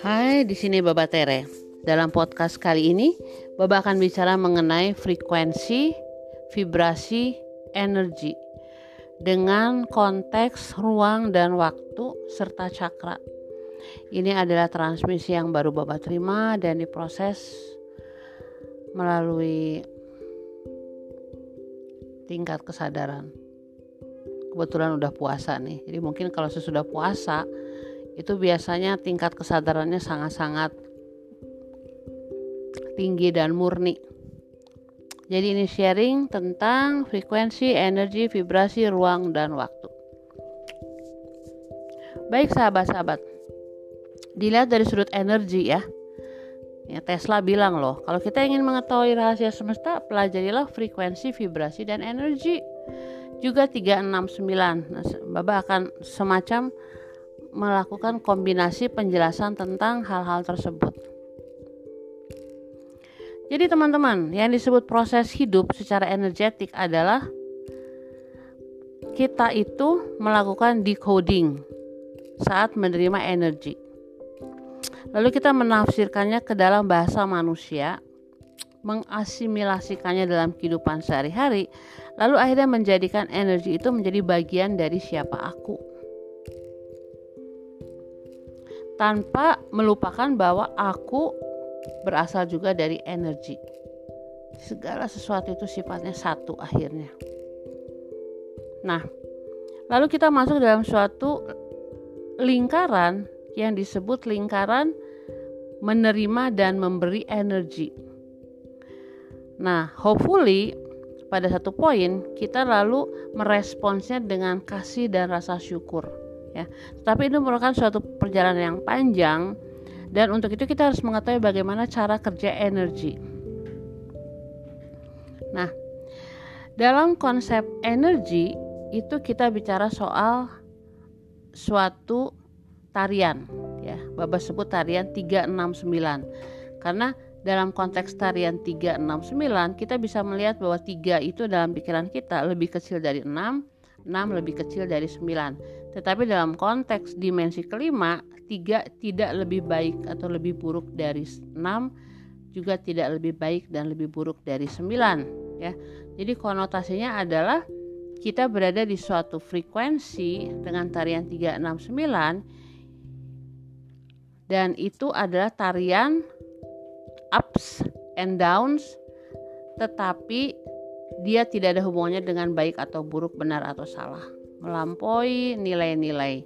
Hai, di sini Baba Tere. Dalam podcast kali ini, Baba akan bicara mengenai frekuensi, vibrasi, energi dengan konteks ruang dan waktu serta cakra. Ini adalah transmisi yang baru Baba terima dan diproses melalui tingkat kesadaran. Kebetulan udah puasa nih. Jadi mungkin kalau sesudah puasa itu biasanya tingkat kesadarannya sangat-sangat tinggi dan murni. Jadi ini sharing tentang frekuensi, energi, vibrasi, ruang, dan waktu. Baik sahabat-sahabat, dilihat dari sudut energi ya. Ya, Tesla bilang loh, kalau kita ingin mengetahui rahasia semesta, pelajarilah frekuensi, vibrasi, dan energi. Juga 369. Nah, Baba akan semacam melakukan kombinasi penjelasan tentang hal-hal tersebut. Jadi teman-teman, yang disebut proses hidup secara energetik adalah kita itu melakukan decoding saat menerima energi. Lalu kita menafsirkannya ke dalam bahasa manusia, mengasimilasikannya dalam kehidupan sehari-hari, lalu akhirnya menjadikan energi itu menjadi bagian dari siapa aku. tanpa melupakan bahwa aku berasal juga dari energi. Segala sesuatu itu sifatnya satu akhirnya. Nah, lalu kita masuk dalam suatu lingkaran yang disebut lingkaran menerima dan memberi energi. Nah, hopefully pada satu poin kita lalu meresponsnya dengan kasih dan rasa syukur ya. Tapi itu merupakan suatu perjalanan yang panjang dan untuk itu kita harus mengetahui bagaimana cara kerja energi. Nah, dalam konsep energi itu kita bicara soal suatu tarian ya. Baba sebut tarian 369. Karena dalam konteks tarian 369 kita bisa melihat bahwa tiga itu dalam pikiran kita lebih kecil dari 6, 6 lebih kecil dari 9 tetapi dalam konteks dimensi kelima, tiga tidak lebih baik atau lebih buruk dari enam, juga tidak lebih baik dan lebih buruk dari sembilan. Ya, jadi konotasinya adalah kita berada di suatu frekuensi dengan tarian 369 dan itu adalah tarian ups and downs tetapi dia tidak ada hubungannya dengan baik atau buruk, benar atau salah melampaui nilai-nilai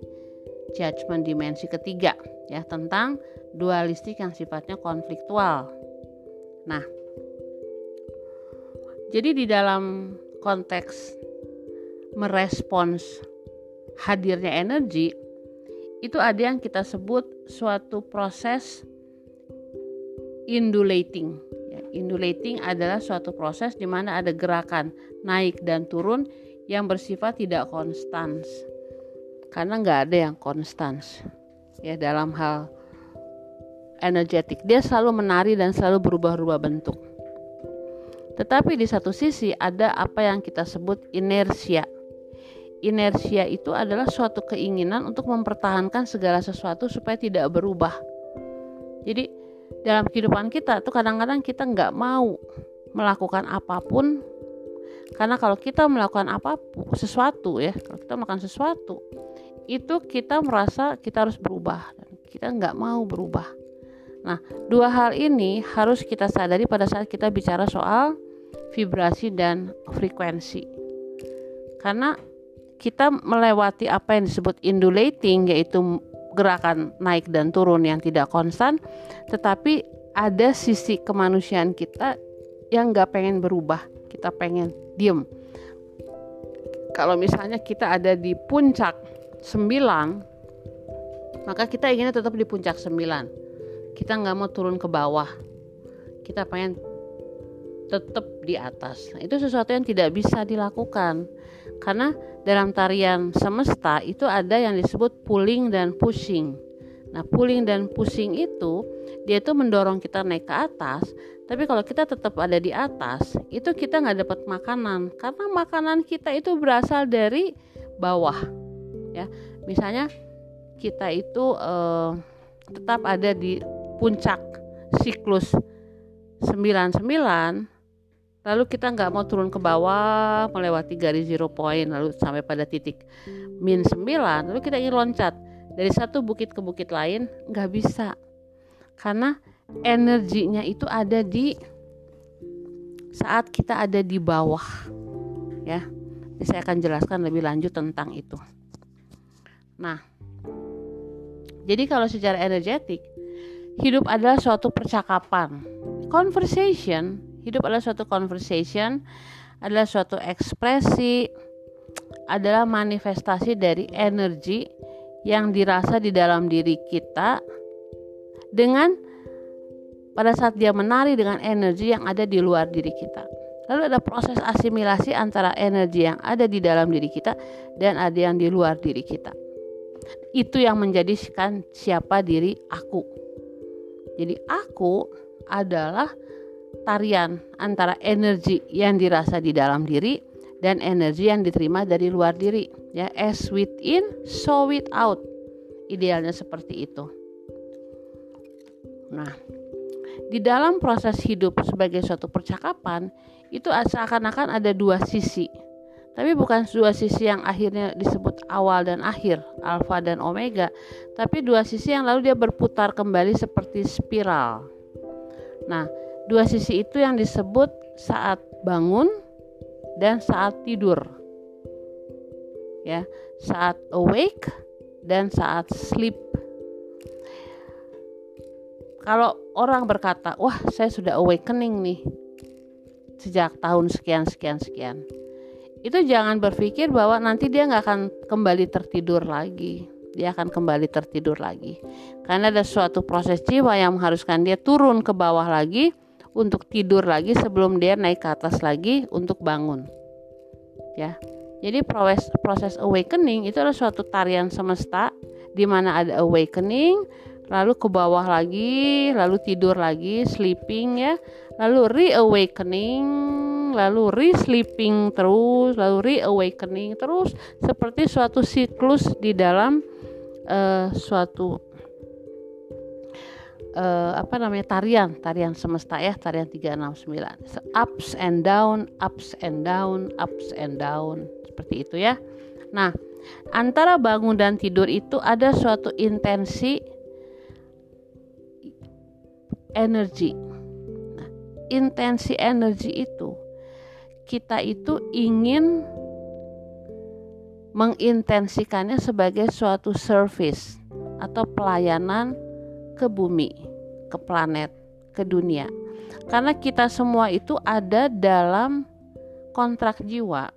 judgment dimensi ketiga ya tentang dualistik yang sifatnya konfliktual. Nah, jadi di dalam konteks merespons hadirnya energi itu ada yang kita sebut suatu proses indulating. Ya, indulating adalah suatu proses di mana ada gerakan naik dan turun yang bersifat tidak konstan karena nggak ada yang konstan ya dalam hal energetik. Dia selalu menari dan selalu berubah-ubah bentuk. Tetapi di satu sisi ada apa yang kita sebut inersia inersia itu adalah suatu keinginan untuk mempertahankan segala sesuatu supaya tidak berubah. Jadi dalam kehidupan kita tuh kadang-kadang kita nggak mau melakukan apa pun karena kalau kita melakukan apa pun sesuatu ya, kalau kita melakukan sesuatu itu kita merasa kita harus berubah dan kita nggak mau berubah. Nah, dua hal ini harus kita sadari pada saat kita bicara soal vibrasi dan frekuensi. Karena kita melewati apa yang disebut indulating yaitu gerakan naik dan turun yang tidak konstan, tetapi ada sisi kemanusiaan kita yang nggak pengen berubah, kita pengen diem. Kalau misalnya kita ada di puncak 9 maka kita inginnya tetap di puncak 9 kita nggak mau turun ke bawah. Kita pengen tetap di atas. Nah, itu sesuatu yang tidak bisa dilakukan karena dalam tarian semesta itu ada yang disebut pulling dan pushing. Nah pulling dan pushing itu dia itu mendorong kita naik ke atas tapi kalau kita tetap ada di atas, itu kita nggak dapat makanan. Karena makanan kita itu berasal dari bawah ya. Misalnya kita itu eh, tetap ada di puncak siklus 99 lalu kita nggak mau turun ke bawah melewati garis zero point lalu sampai pada titik min 9 lalu kita ingin loncat. Dari satu bukit ke bukit lain nggak bisa. Karena energinya itu ada di saat kita ada di bawah ya. Saya akan jelaskan lebih lanjut tentang itu. Nah jadi kalau secara energetik hidup adalah suatu percakapan conversation hidup adalah suatu conversation adalah suatu ekspresi adalah manifestasi dari energi yang dirasa di dalam diri kita dengan pada saat dia menari dengan energi yang ada di luar diri kita. Lalu ada proses asimilasi antara energi yang ada di dalam diri kita dan ada yang di luar diri kita. Itu yang menjadikan siapa diri aku. Jadi aku adalah tarian antara energi yang dirasa di dalam diri dan energi yang diterima dari luar diri. Ya, as within, so without. Idealnya seperti itu. Nah, di dalam proses hidup sebagai suatu percakapan itu seakan-akan ada dua sisi. Tapi bukan dua sisi yang akhirnya disebut awal dan akhir, alfa dan omega, tapi dua sisi yang lalu dia berputar kembali seperti spiral. Nah, dua sisi itu yang disebut saat bangun dan saat tidur. Ya, saat awake dan saat sleep kalau orang berkata, "Wah, saya sudah awakening nih sejak tahun sekian sekian sekian." Itu jangan berpikir bahwa nanti dia nggak akan kembali tertidur lagi. Dia akan kembali tertidur lagi. Karena ada suatu proses jiwa yang mengharuskan dia turun ke bawah lagi untuk tidur lagi sebelum dia naik ke atas lagi untuk bangun. Ya. Jadi proses proses awakening itu adalah suatu tarian semesta di mana ada awakening, lalu ke bawah lagi, lalu tidur lagi, sleeping ya, lalu reawakening, lalu re-sleeping terus, lalu reawakening terus seperti suatu siklus di dalam uh, suatu uh, apa namanya tarian, tarian semesta ya, tarian 369. So, ups and down, ups and down, ups and down seperti itu ya. Nah, antara bangun dan tidur itu ada suatu intensi energi. Nah, intensi energi itu kita itu ingin mengintensikannya sebagai suatu service atau pelayanan ke bumi, ke planet, ke dunia. Karena kita semua itu ada dalam kontrak jiwa.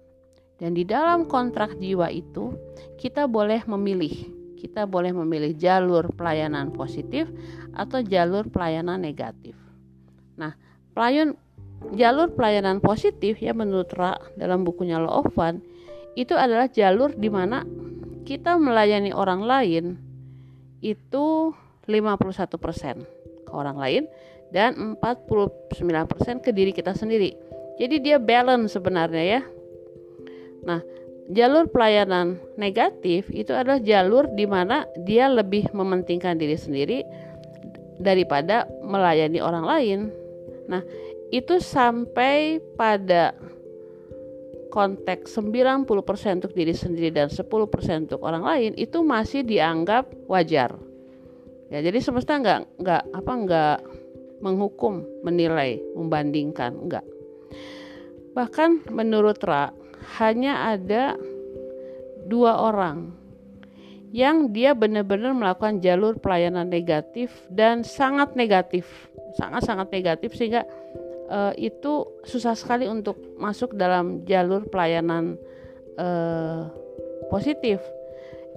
Dan di dalam kontrak jiwa itu kita boleh memilih kita boleh memilih jalur pelayanan positif atau jalur pelayanan negatif. Nah, pelayan jalur pelayanan positif ya menurut Ra dalam bukunya Law of One itu adalah jalur di mana kita melayani orang lain itu 51% ke orang lain dan 49% ke diri kita sendiri. Jadi dia balance sebenarnya ya. Nah, jalur pelayanan negatif itu adalah jalur di mana dia lebih mementingkan diri sendiri daripada melayani orang lain. Nah, itu sampai pada konteks 90% untuk diri sendiri dan 10% untuk orang lain itu masih dianggap wajar. Ya, jadi semesta nggak nggak apa nggak menghukum, menilai, membandingkan, enggak. Bahkan menurut Ra, hanya ada dua orang yang dia benar-benar melakukan jalur pelayanan negatif dan sangat negatif, sangat-sangat negatif sehingga uh, itu susah sekali untuk masuk dalam jalur pelayanan uh, positif.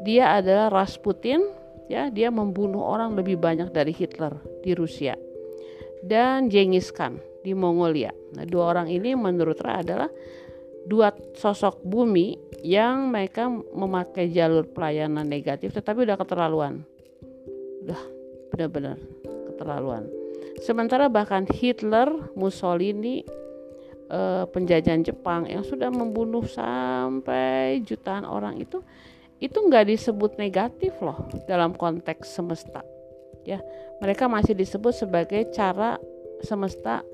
Dia adalah Rasputin, ya, dia membunuh orang lebih banyak dari Hitler di Rusia. Dan Genghis Khan di Mongolia. Nah, dua orang ini menurut Ra adalah dua sosok bumi yang mereka memakai jalur pelayanan negatif tetapi udah keterlaluan. Udah benar-benar keterlaluan. Sementara bahkan Hitler Mussolini uh, penjajahan Jepang yang sudah membunuh sampai jutaan orang itu itu nggak disebut negatif loh dalam konteks semesta ya. Mereka masih disebut sebagai cara semesta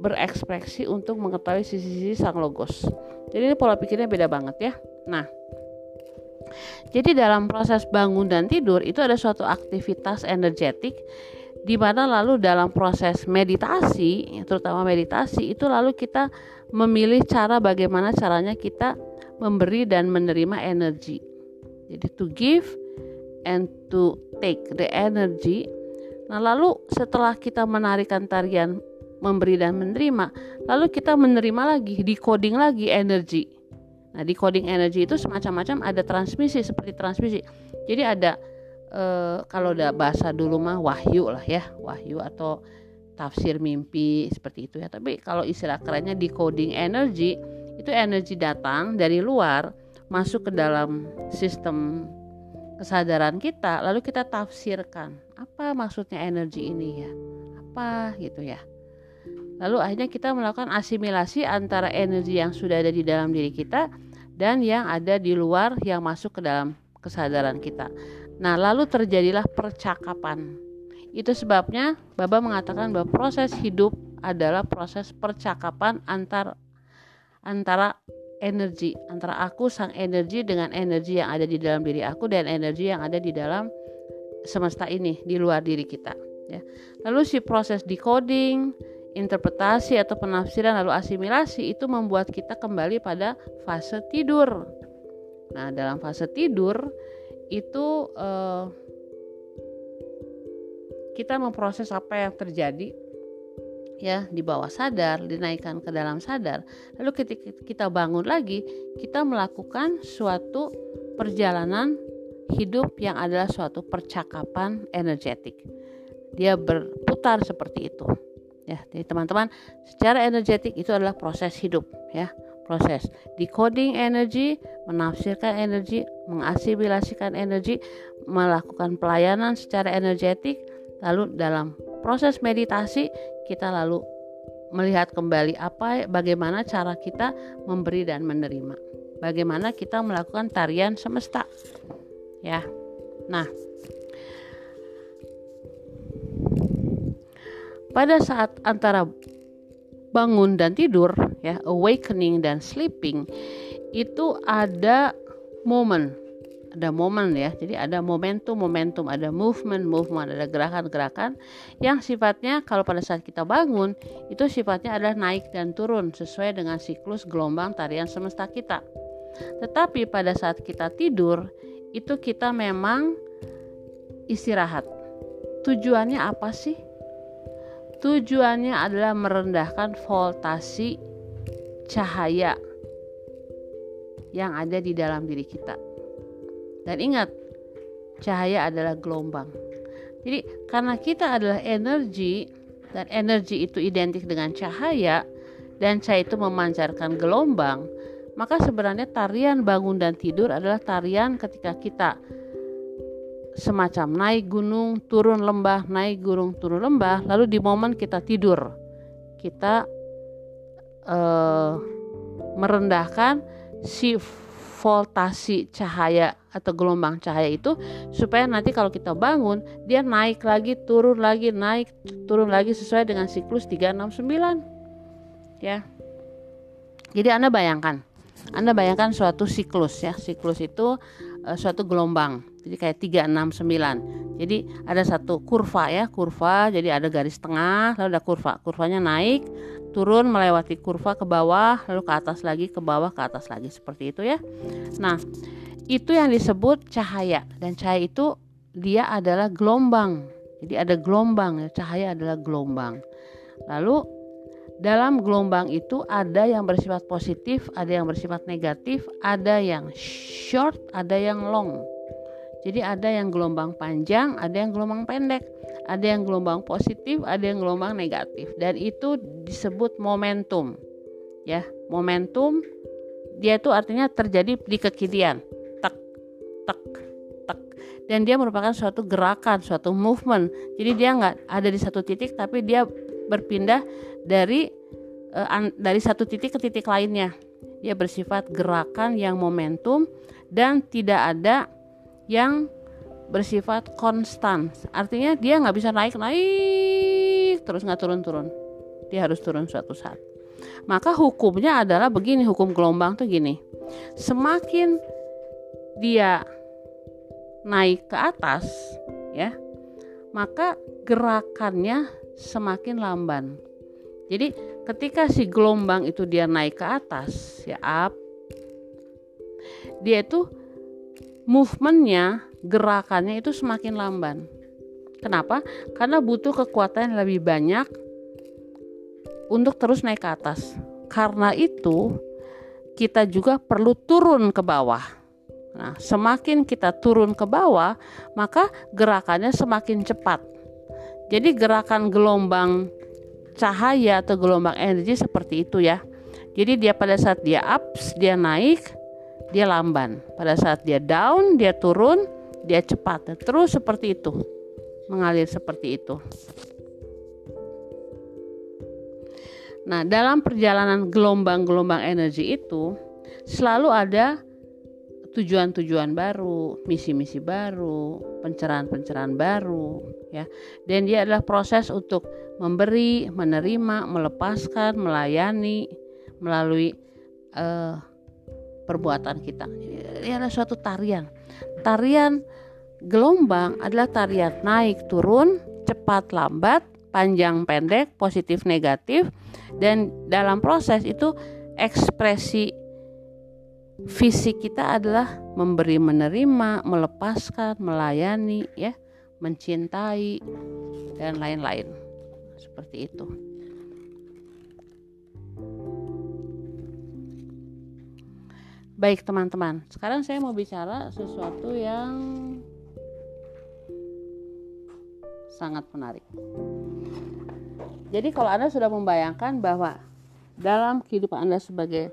berekspresi untuk mengetahui sisi-sisi sang logos. Jadi ini pola pikirnya beda banget ya. Nah jadi dalam proses bangun dan tidur itu ada suatu aktivitas energetik di mana lalu dalam proses meditasi, terutama meditasi itu lalu kita memilih cara bagaimana caranya kita memberi dan menerima energi. Jadi to give and to take the energy. Nah, lalu setelah kita menarikan tarian memberi dan menerima, lalu kita menerima lagi, decoding lagi energi Nah, di coding energi itu semacam-macam ada transmisi seperti transmisi. Jadi ada e, kalau udah bahasa dulu mah wahyu lah ya, wahyu atau tafsir mimpi seperti itu ya. Tapi kalau istilah kerennya decoding energi itu energi datang dari luar masuk ke dalam sistem kesadaran kita, lalu kita tafsirkan apa maksudnya energi ini ya, apa gitu ya. Lalu akhirnya kita melakukan asimilasi antara energi yang sudah ada di dalam diri kita dan yang ada di luar yang masuk ke dalam kesadaran kita. Nah, lalu terjadilah percakapan. Itu sebabnya Baba mengatakan bahwa proses hidup adalah proses percakapan antar antara energi, antara aku sang energi dengan energi yang ada di dalam diri aku dan energi yang ada di dalam semesta ini, di luar diri kita, ya. Lalu si proses decoding, interpretasi atau penafsiran lalu asimilasi itu membuat kita kembali pada fase tidur. Nah, dalam fase tidur itu eh, kita memproses apa yang terjadi ya di bawah sadar, dinaikkan ke dalam sadar. Lalu ketika kita bangun lagi, kita melakukan suatu perjalanan hidup yang adalah suatu percakapan energetik. Dia berputar seperti itu ya jadi teman-teman secara energetik itu adalah proses hidup ya proses decoding energi menafsirkan energi mengasimilasikan energi melakukan pelayanan secara energetik lalu dalam proses meditasi kita lalu melihat kembali apa bagaimana cara kita memberi dan menerima. Bagaimana kita melakukan tarian semesta. Ya. Nah. Pada saat antara bangun dan tidur ya awakening dan sleeping itu ada momen ada momen ya. Jadi ada momentum momentum ada movement movement ada gerakan-gerakan yang sifatnya kalau pada saat kita bangun itu sifatnya adalah naik dan turun sesuai dengan siklus gelombang tarian semesta kita. Tetapi pada saat kita tidur itu kita memang istirahat. Tujuannya apa sih? Tujuannya adalah merendahkan voltasi cahaya yang ada di dalam diri kita. Dan ingat, cahaya adalah gelombang. Jadi, karena kita adalah energi dan energi itu identik dengan cahaya dan cahaya itu memancarkan gelombang, maka sebenarnya tarian bangun dan tidur adalah tarian ketika kita semacam naik gunung, turun lembah, naik gunung, turun lembah. Lalu di momen kita tidur, kita uh, merendahkan si voltasi cahaya atau gelombang cahaya itu supaya nanti kalau kita bangun dia naik lagi turun lagi naik turun lagi sesuai dengan siklus 369 ya. Jadi Anda bayangkan Anda bayangkan suatu siklus ya. Siklus itu uh, suatu gelombang. Jadi kayak 369 jadi ada satu kurva ya kurva. Jadi ada garis tengah lalu ada kurva. Kurvanya naik turun melewati kurva ke bawah lalu ke atas lagi ke bawah ke atas lagi seperti itu ya. Nah itu yang disebut cahaya dan cahaya itu dia adalah gelombang. Jadi ada gelombang ya cahaya adalah gelombang. Lalu dalam gelombang itu ada yang bersifat positif, ada yang bersifat negatif, ada yang short, ada yang long. Jadi ada yang gelombang panjang, ada yang gelombang pendek, ada yang gelombang positif, ada yang gelombang negatif dan itu disebut momentum. Ya, momentum dia itu artinya terjadi di kekinian. Tak tak tak dan dia merupakan suatu gerakan, suatu movement. Jadi dia nggak ada di satu titik tapi dia berpindah dari uh, dari satu titik ke titik lainnya. Dia bersifat gerakan yang momentum dan tidak ada yang bersifat konstan. Artinya dia nggak bisa naik naik terus nggak turun turun. Dia harus turun suatu saat. Maka hukumnya adalah begini, hukum gelombang tuh gini. Semakin dia naik ke atas, ya, maka gerakannya semakin lamban. Jadi ketika si gelombang itu dia naik ke atas, ya up, dia itu movementnya, gerakannya itu semakin lamban. Kenapa? Karena butuh kekuatan yang lebih banyak untuk terus naik ke atas. Karena itu, kita juga perlu turun ke bawah. Nah, semakin kita turun ke bawah, maka gerakannya semakin cepat. Jadi, gerakan gelombang cahaya atau gelombang energi seperti itu ya. Jadi, dia pada saat dia ups, dia naik, dia lamban. Pada saat dia down, dia turun, dia cepat. Terus seperti itu, mengalir seperti itu. Nah, dalam perjalanan gelombang-gelombang energi itu selalu ada tujuan-tujuan baru, misi-misi baru, pencerahan-pencerahan baru, ya. Dan dia adalah proses untuk memberi, menerima, melepaskan, melayani melalui uh, perbuatan kita. Ini adalah suatu tarian. Tarian gelombang adalah tarian naik turun, cepat lambat, panjang pendek, positif negatif dan dalam proses itu ekspresi fisik kita adalah memberi menerima, melepaskan, melayani ya, mencintai dan lain-lain. Seperti itu. Baik teman-teman, sekarang saya mau bicara sesuatu yang sangat menarik. Jadi kalau Anda sudah membayangkan bahwa dalam kehidupan Anda sebagai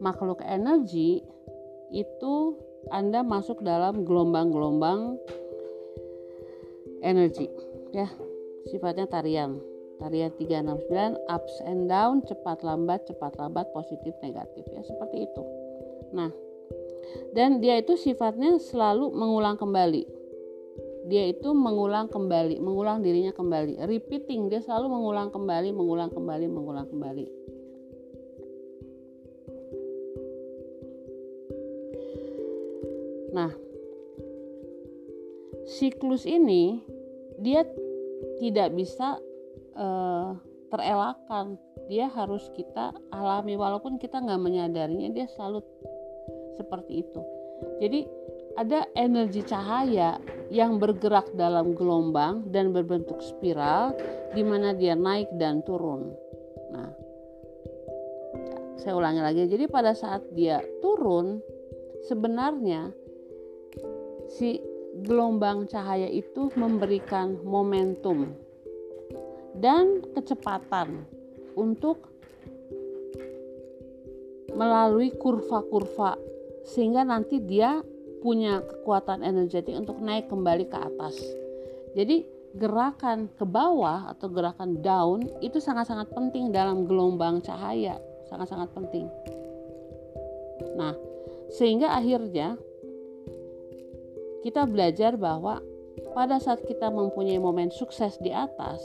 makhluk energi itu Anda masuk dalam gelombang-gelombang energi ya. Sifatnya tarian. Tarian 369 ups and down cepat lambat cepat lambat positif negatif ya. Seperti itu nah dan dia itu sifatnya selalu mengulang kembali. Dia itu mengulang kembali, mengulang dirinya kembali, repeating, dia selalu mengulang kembali, mengulang kembali, mengulang kembali. Nah, siklus ini dia tidak bisa uh, terelakkan, dia harus kita alami. Walaupun kita nggak menyadarinya, dia selalu seperti itu. Jadi ada energi cahaya yang bergerak dalam gelombang dan berbentuk spiral di mana dia naik dan turun. Nah, saya ulangi lagi. Jadi pada saat dia turun, sebenarnya si gelombang cahaya itu memberikan momentum dan kecepatan untuk melalui kurva-kurva sehingga nanti dia punya kekuatan energetik untuk naik kembali ke atas. Jadi gerakan ke bawah atau gerakan down itu sangat-sangat penting dalam gelombang cahaya, sangat-sangat penting. Nah, sehingga akhirnya kita belajar bahwa pada saat kita mempunyai momen sukses di atas,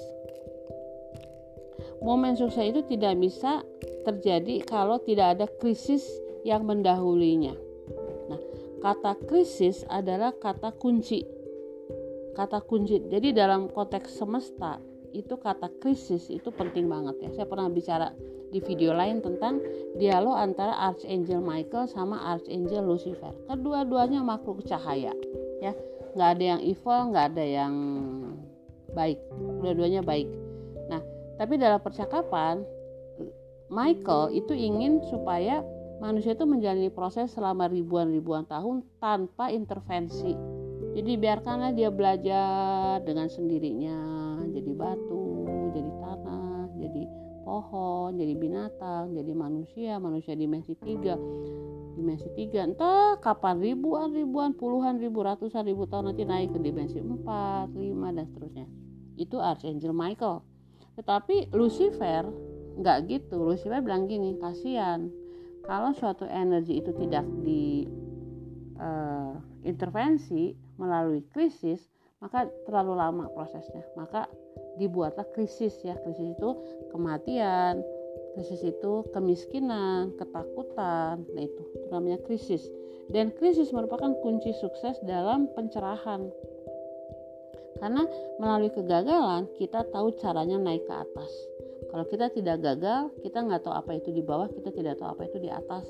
momen sukses itu tidak bisa terjadi kalau tidak ada krisis yang mendahulunya. Kata krisis adalah kata kunci. Kata kunci. Jadi dalam konteks semesta itu kata krisis itu penting banget ya. Saya pernah bicara di video lain tentang dialog antara Archangel Michael sama Archangel Lucifer. Kedua-duanya makhluk cahaya, ya. Nggak ada yang evil, nggak ada yang baik. Kedua-duanya baik. Nah, tapi dalam percakapan Michael itu ingin supaya manusia itu menjalani proses selama ribuan-ribuan tahun tanpa intervensi. Jadi biarkanlah dia belajar dengan sendirinya, jadi batu, jadi tanah, jadi pohon, jadi binatang, jadi manusia, manusia dimensi tiga, dimensi tiga, entah kapan ribuan, ribuan, puluhan ribu, ratusan ribu tahun nanti naik ke dimensi empat, lima dan seterusnya. Itu Archangel Michael. Tetapi Lucifer nggak gitu Lucifer bilang gini kasihan kalau suatu energi itu tidak di uh, intervensi melalui krisis maka terlalu lama prosesnya. Maka dibuatlah krisis ya. Krisis itu kematian krisis itu kemiskinan ketakutan. Nah itu, itu namanya krisis. Dan krisis merupakan kunci sukses dalam pencerahan. Karena melalui kegagalan kita tahu caranya naik ke atas. Kalau kita tidak gagal, kita nggak tahu apa itu di bawah, kita tidak tahu apa itu di atas.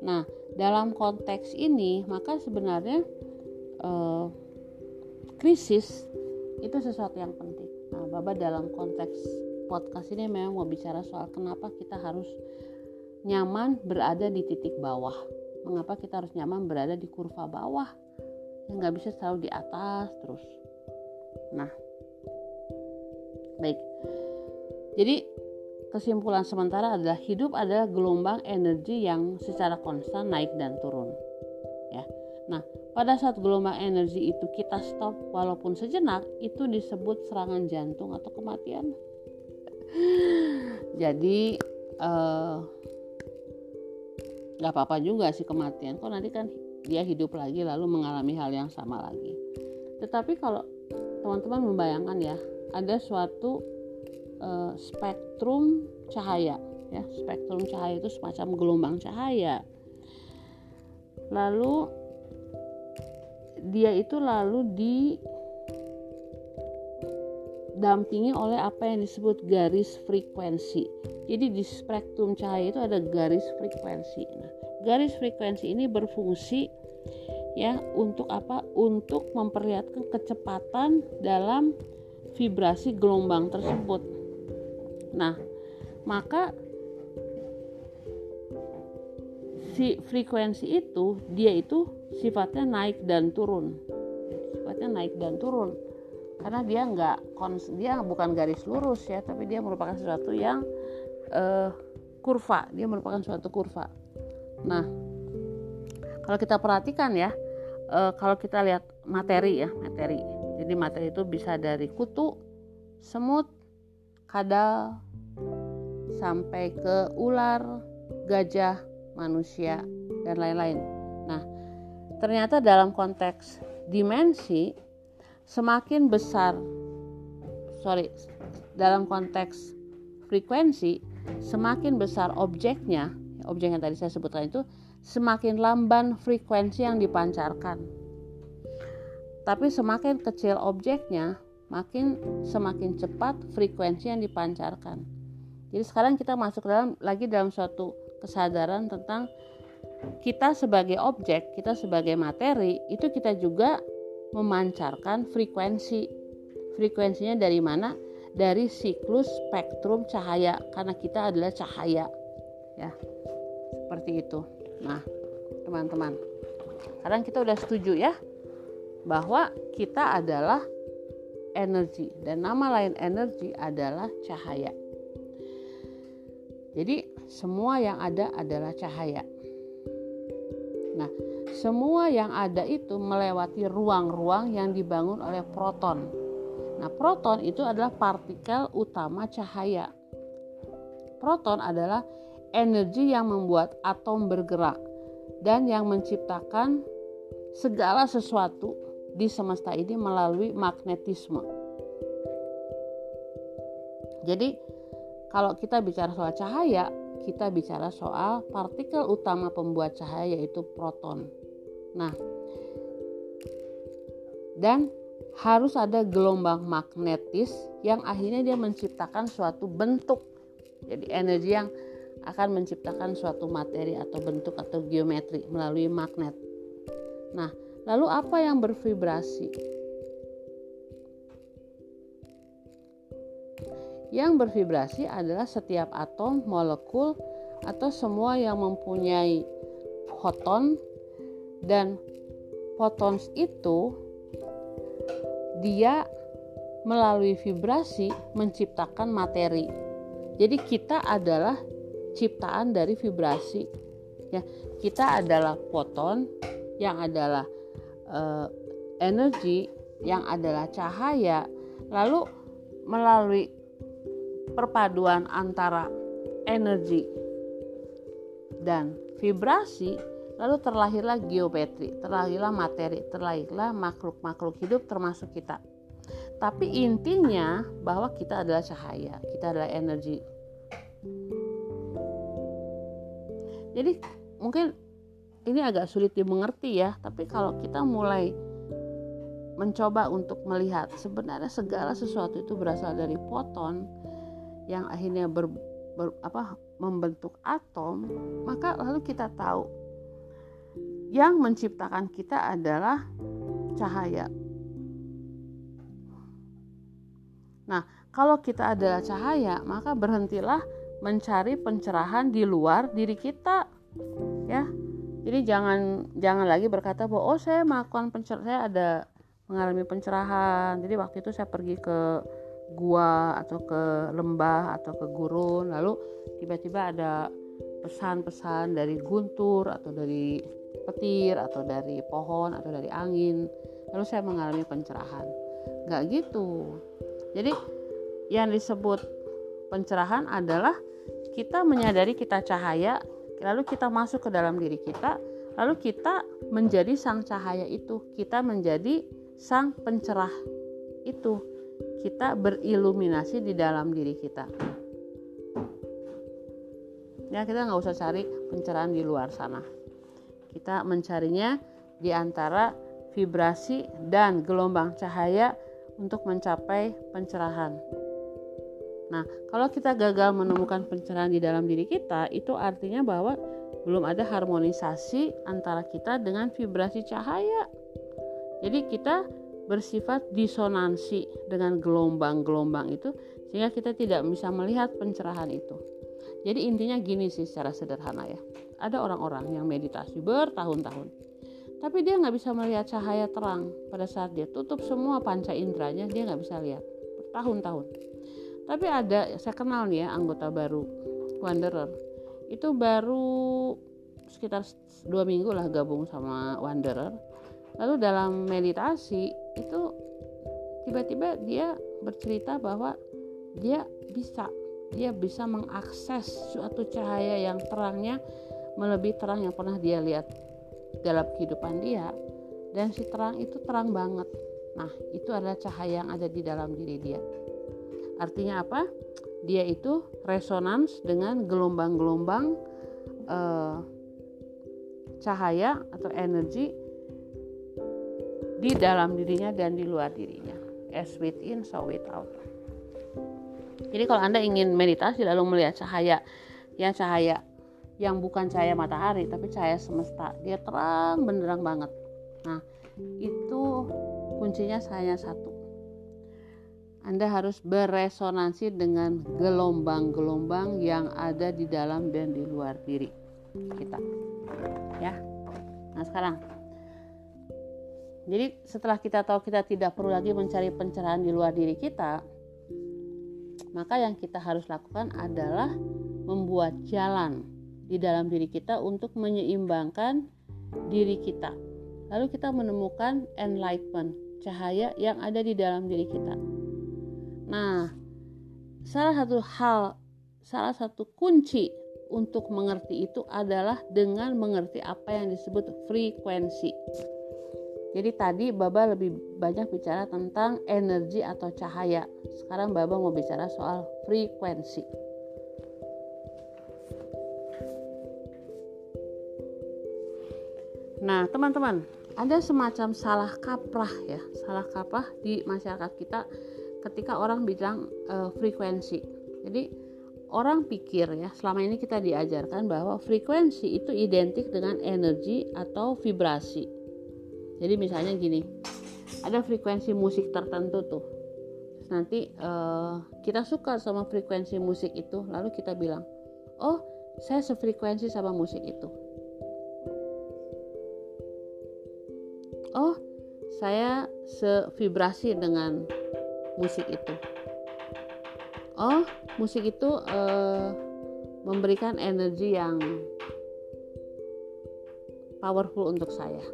Nah, dalam konteks ini, maka sebenarnya eh, krisis itu sesuatu yang penting. Nah, Baba dalam konteks podcast ini memang mau bicara soal kenapa kita harus nyaman berada di titik bawah. Mengapa kita harus nyaman berada di kurva bawah? Yang nggak bisa selalu di atas terus. Nah, baik. Jadi kesimpulan sementara adalah hidup adalah gelombang energi yang secara konstan naik dan turun. Ya. Nah, pada saat gelombang energi itu kita stop walaupun sejenak, itu disebut serangan jantung atau kematian. Jadi eh, nggak uh, apa-apa juga sih kematian. Kok nanti kan dia hidup lagi lalu mengalami hal yang sama lagi. Tetapi kalau teman-teman membayangkan ya ada suatu uh, spektrum cahaya ya. Spektrum cahaya itu semacam gelombang cahaya. Lalu dia itu lalu didampingi oleh apa yang disebut garis frekuensi. Jadi di spektrum cahaya itu ada garis frekuensi. Nah garis frekuensi ini berfungsi ya untuk apa? Untuk memperlihatkan kecepatan dalam vibrasi gelombang tersebut nah maka si frekuensi itu dia itu sifatnya naik dan turun. Sifatnya naik dan turun. Karena dia nggak dia bukan garis lurus ya tapi dia merupakan sesuatu yang uh, kurva. Dia merupakan suatu kurva. Nah kalau kita perhatikan ya e, kalau kita lihat materi ya materi. Jadi materi itu bisa dari kutu semut kadal sampai ke ular gajah manusia dan lain-lain nah ternyata dalam konteks dimensi semakin besar sorry dalam konteks frekuensi semakin besar objeknya objek yang tadi saya sebutkan itu semakin lamban frekuensi yang dipancarkan. Tapi semakin kecil objeknya, makin semakin cepat frekuensi yang dipancarkan. Jadi sekarang kita masuk dalam lagi dalam suatu kesadaran tentang kita sebagai objek, kita sebagai materi, itu kita juga memancarkan frekuensi. Frekuensinya dari mana? Dari siklus spektrum cahaya karena kita adalah cahaya. Ya. Seperti itu. Nah, teman-teman, sekarang kita udah setuju ya bahwa kita adalah energi dan nama lain energi adalah cahaya. Jadi, semua yang ada adalah cahaya. Nah, semua yang ada itu melewati ruang-ruang yang dibangun oleh proton. Nah, proton itu adalah partikel utama cahaya. Proton adalah energi yang membuat atom bergerak dan yang menciptakan segala sesuatu di semesta ini melalui magnetisme. Jadi, kalau kita bicara soal cahaya, kita bicara soal partikel utama pembuat cahaya yaitu proton. Nah, dan harus ada gelombang magnetis yang akhirnya dia menciptakan suatu bentuk. Jadi energi yang akan menciptakan suatu materi atau bentuk atau geometri melalui magnet. Nah, lalu apa yang bervibrasi? Yang bervibrasi adalah setiap atom, molekul, atau semua yang mempunyai foton dan photons itu dia melalui vibrasi menciptakan materi. Jadi kita adalah ciptaan dari vibrasi. Ya, kita adalah foton yang adalah uh, energi yang adalah cahaya. Lalu melalui perpaduan antara energi dan vibrasi lalu terlahirlah geometri terlahirlah materi terlahirlah makhluk-makhluk hidup termasuk kita tapi intinya bahwa kita adalah cahaya kita adalah energi jadi mungkin ini agak sulit dimengerti ya tapi kalau kita mulai mencoba untuk melihat sebenarnya segala sesuatu itu berasal dari foton yang akhirnya ber, ber, apa, membentuk atom maka lalu kita tahu yang menciptakan kita adalah cahaya. Nah kalau kita adalah cahaya maka berhentilah mencari pencerahan di luar diri kita ya jadi jangan jangan lagi berkata bahwa oh saya melakukan pencerahan saya ada mengalami pencerahan. Jadi waktu itu saya pergi ke gua atau ke lembah atau ke gurun lalu tiba-tiba ada pesan-pesan dari guntur atau dari petir atau dari pohon atau dari angin lalu saya mengalami pencerahan. Nggak gitu. Jadi yang disebut pencerahan adalah kita menyadari kita cahaya, lalu kita masuk ke dalam diri kita, lalu kita menjadi sang cahaya itu, kita menjadi sang pencerah itu, kita beriluminasi di dalam diri kita. Ya kita nggak usah cari pencerahan di luar sana. Kita mencarinya di antara vibrasi dan gelombang cahaya untuk mencapai pencerahan. Nah, kalau kita gagal menemukan pencerahan di dalam diri kita, itu artinya bahwa belum ada harmonisasi antara kita dengan vibrasi cahaya. Jadi kita bersifat disonansi dengan gelombang-gelombang itu sehingga kita tidak bisa melihat pencerahan itu. Jadi intinya gini sih secara sederhana ya. Ada orang-orang yang meditasi bertahun-tahun. Tapi dia nggak bisa melihat cahaya terang pada saat dia tutup semua panca inderanya dia nggak bisa lihat bertahun-tahun tapi ada saya kenal nih ya anggota baru Wanderer. Itu baru sekitar dua minggu lah gabung sama Wanderer. Lalu dalam meditasi itu tiba-tiba dia bercerita bahwa dia bisa dia bisa mengakses suatu cahaya yang terangnya melebihi terang yang pernah dia lihat dalam kehidupan dia. Dan si terang itu terang banget. Nah itu adalah cahaya yang ada di dalam diri dia Artinya apa? Dia itu resonans dengan gelombang-gelombang eh, cahaya atau energi di dalam dirinya dan di luar dirinya. As within, so without. Jadi kalau Anda ingin meditasi lalu melihat cahaya yang cahaya yang bukan cahaya matahari tapi cahaya semesta, dia terang benderang banget. Nah, itu kuncinya hanya satu anda harus beresonansi dengan gelombang-gelombang yang ada di dalam dan di luar diri kita. Ya. Nah, sekarang jadi setelah kita tahu kita tidak perlu lagi mencari pencerahan di luar diri kita, maka yang kita harus lakukan adalah membuat jalan di dalam diri kita untuk menyeimbangkan diri kita. Lalu kita menemukan enlightenment, cahaya yang ada di dalam diri kita. Nah, salah satu hal, salah satu kunci untuk mengerti itu adalah dengan mengerti apa yang disebut frekuensi. Jadi tadi Baba lebih banyak bicara tentang energi atau cahaya. Sekarang Baba mau bicara soal frekuensi. Nah, teman-teman, ada semacam salah kaprah ya, salah kaprah di masyarakat kita ketika orang bilang uh, frekuensi. Jadi orang pikir ya selama ini kita diajarkan bahwa frekuensi itu identik dengan energi atau vibrasi. Jadi misalnya gini, ada frekuensi musik tertentu tuh. Nanti uh, kita suka sama frekuensi musik itu, lalu kita bilang, oh saya sefrekuensi sama musik itu. Oh saya sevibrasi dengan musik itu. Oh musik itu uh, memberikan energi yang powerful untuk saya.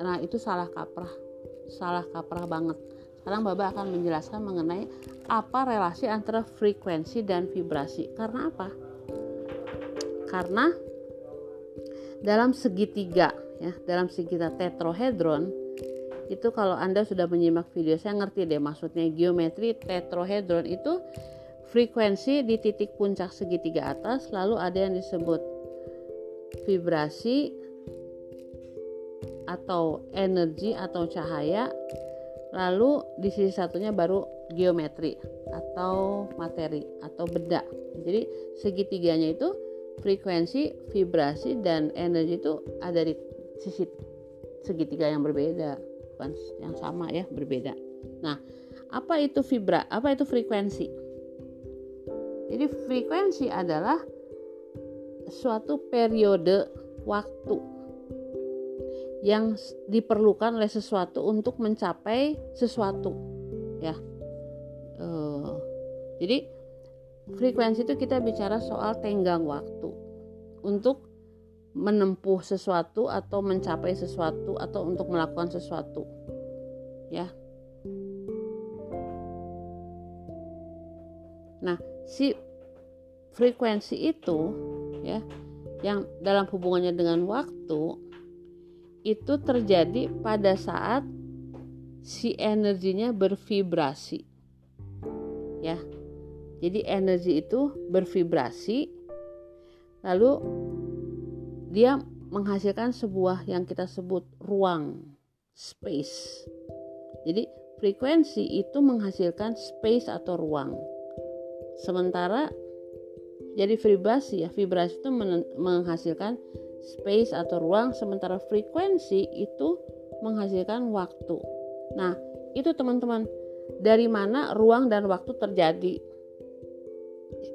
Nah itu salah kaprah salah kaprah banget. Sekarang Baba akan menjelaskan mengenai apa relasi antara frekuensi dan vibrasi. Karena apa? Karena dalam segitiga ya dalam segitiga tetrohedron itu kalau anda sudah menyimak video saya ngerti deh maksudnya. Geometri tetrohedron itu frekuensi di titik puncak segitiga atas lalu ada yang disebut vibrasi atau energi atau cahaya lalu di sisi satunya baru geometri atau materi atau benda. Jadi segitiganya itu frekuensi vibrasi dan energi itu ada di sisi segitiga yang berbeda bukan yang sama ya berbeda. Nah apa itu vibra apa itu frekuensi? Jadi frekuensi adalah suatu periode waktu yang diperlukan oleh sesuatu untuk mencapai sesuatu ya. Uh, jadi frekuensi itu kita bicara soal tenggang waktu untuk menempuh sesuatu atau mencapai sesuatu atau untuk melakukan sesuatu. Ya. Nah si frekuensi itu ya yang dalam hubungannya dengan waktu itu terjadi pada saat si energinya bervibrasi. Ya. Jadi energi itu bervibrasi lalu dia menghasilkan sebuah yang kita sebut ruang space jadi frekuensi itu menghasilkan space atau ruang Sementara jadi vibrasi ya, vibrasi itu menghasilkan space atau ruang sementara frekuensi itu menghasilkan waktu. Nah, itu teman-teman, dari mana ruang dan waktu terjadi?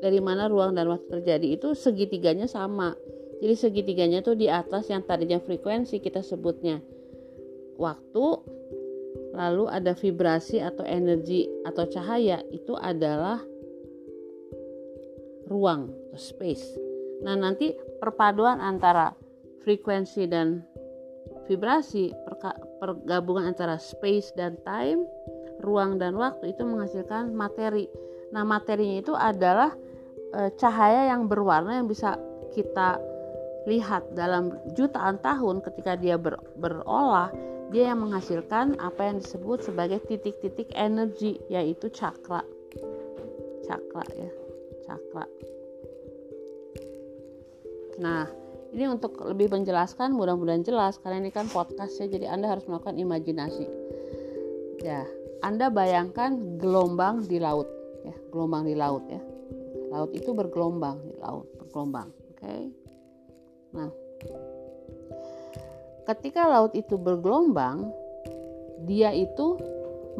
Dari mana ruang dan waktu terjadi itu segitiganya sama. Jadi segitiganya tuh di atas yang tadinya frekuensi kita sebutnya waktu, lalu ada vibrasi atau energi atau cahaya itu adalah ruang atau space. Nah, nanti perpaduan antara frekuensi dan vibrasi, pergabungan antara space dan time, ruang dan waktu itu menghasilkan materi. Nah, materinya itu adalah e, cahaya yang berwarna yang bisa kita lihat dalam jutaan tahun ketika dia ber, berolah, dia yang menghasilkan apa yang disebut sebagai titik-titik energi yaitu cakra. Cakra ya cakra. Nah, ini untuk lebih menjelaskan mudah-mudahan jelas karena ini kan podcast ya jadi Anda harus melakukan imajinasi. Ya, Anda bayangkan gelombang di laut ya, gelombang di laut ya. Laut itu bergelombang di laut, bergelombang. Oke. Okay? Nah, ketika laut itu bergelombang, dia itu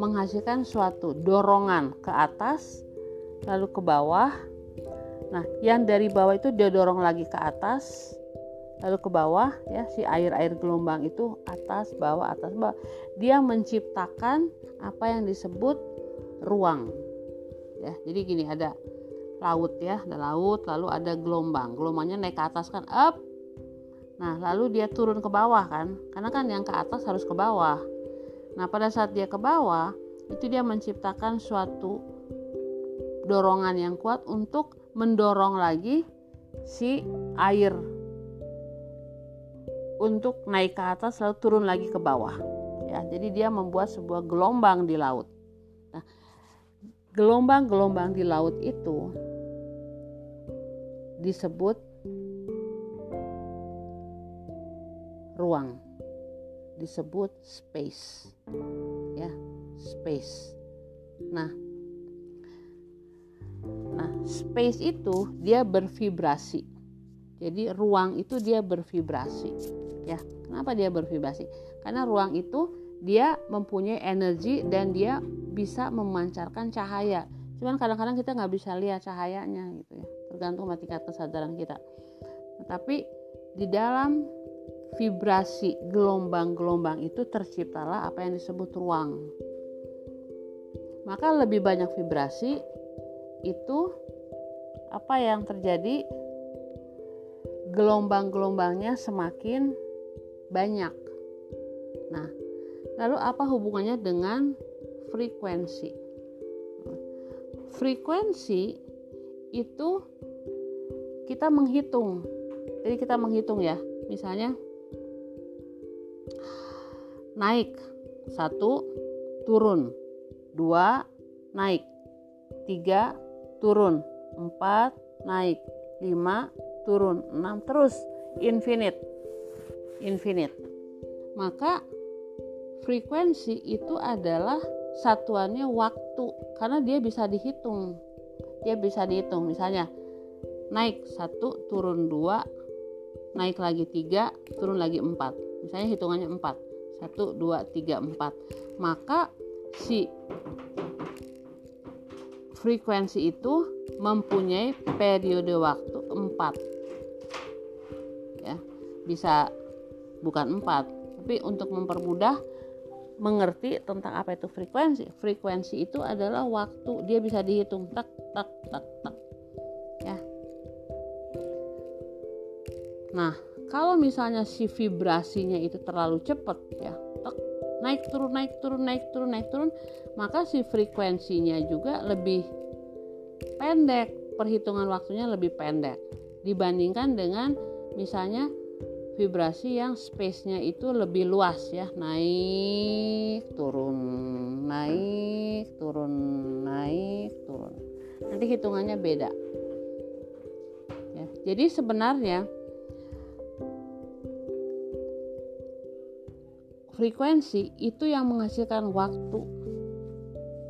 menghasilkan suatu dorongan ke atas lalu ke bawah Nah, yang dari bawah itu dia dorong lagi ke atas, lalu ke bawah ya si air-air gelombang itu atas, bawah, atas, bawah. Dia menciptakan apa yang disebut ruang. Ya, jadi gini ada laut ya, ada laut, lalu ada gelombang. Gelombangnya naik ke atas kan up. Nah, lalu dia turun ke bawah kan? Karena kan yang ke atas harus ke bawah. Nah, pada saat dia ke bawah, itu dia menciptakan suatu dorongan yang kuat untuk mendorong lagi si air untuk naik ke atas lalu turun lagi ke bawah. Ya, jadi dia membuat sebuah gelombang di laut. Nah, gelombang-gelombang di laut itu disebut ruang. Disebut space. Ya, space. Nah, Nah, space itu dia bervibrasi. Jadi ruang itu dia bervibrasi. Ya, kenapa dia bervibrasi? Karena ruang itu dia mempunyai energi dan dia bisa memancarkan cahaya. Cuman kadang-kadang kita nggak bisa lihat cahayanya gitu ya, tergantung tingkat kesadaran kita. Tapi di dalam vibrasi gelombang-gelombang itu terciptalah apa yang disebut ruang. Maka lebih banyak vibrasi, itu apa yang terjadi gelombang-gelombangnya semakin banyak. Nah, lalu apa hubungannya dengan frekuensi. Frekuensi itu kita menghitung. Jadi kita menghitung ya, misalnya naik. Satu turun. Dua naik. Tiga turun. Empat naik. Lima turun. Enam terus. Infinite. Infinite. Maka frekuensi itu adalah satuannya waktu. Karena dia bisa dihitung. Dia bisa dihitung. Misalnya naik satu turun dua naik lagi tiga turun lagi empat. Misalnya hitungannya empat satu dua tiga empat. Maka si frekuensi itu mempunyai periode waktu empat. Ya bisa bukan empat tapi untuk mempermudah mengerti tentang apa itu frekuensi. Frekuensi itu adalah waktu. Dia bisa dihitung tak tak tak tak ya. Nah kalau misalnya si vibrasinya itu terlalu cepat ya naik turun naik turun naik turun naik turun maka si frekuensinya juga lebih pendek perhitungan waktunya lebih pendek dibandingkan dengan misalnya vibrasi yang space-nya itu lebih luas ya naik turun naik turun naik turun. Nanti hitungannya beda. Ya, jadi sebenarnya frekuensi itu yang menghasilkan waktu.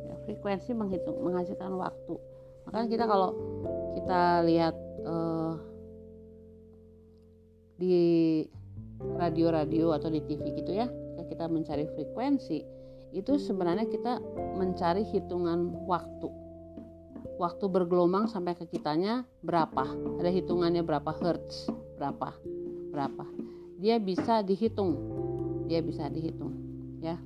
Ya, frekuensi menghitung menghasilkan waktu. Makanya kita kalau kita lihat uh, di radio-radio atau di TV gitu ya kita mencari frekuensi itu sebenarnya kita mencari hitungan waktu. Waktu bergelombang sampai ke kitanya berapa? Ada hitungannya berapa hertz? Berapa? Berapa? Dia bisa dihitung dia bisa dihitung ya.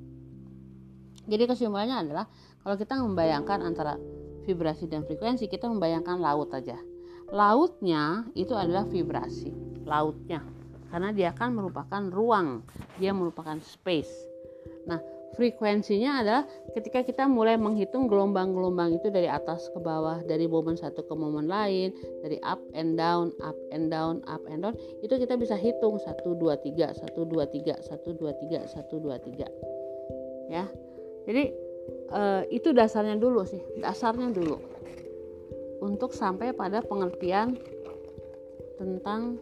Jadi kesimpulannya adalah kalau kita membayangkan antara vibrasi dan frekuensi kita membayangkan laut aja. Lautnya itu adalah vibrasi lautnya. Karena dia akan merupakan ruang dia merupakan space. Nah frekuensinya adalah ketika kita mulai menghitung gelombang-gelombang itu dari atas ke bawah dari momen satu ke momen lain dari up and down up and down up and down itu kita bisa hitung 1 2 3 1 2 3 1 2 3 1 2 3 ya. Jadi eh, itu dasarnya dulu sih dasarnya dulu. Untuk sampai pada pengertian tentang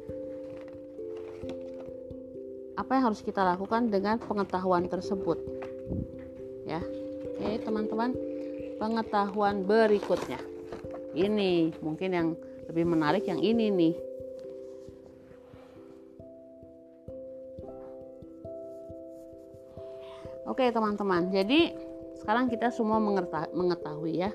apa yang harus kita lakukan dengan pengetahuan tersebut. Ya. Oke, teman-teman, pengetahuan berikutnya. Ini mungkin yang lebih menarik yang ini nih. Oke, teman-teman. Jadi, sekarang kita semua mengetahui ya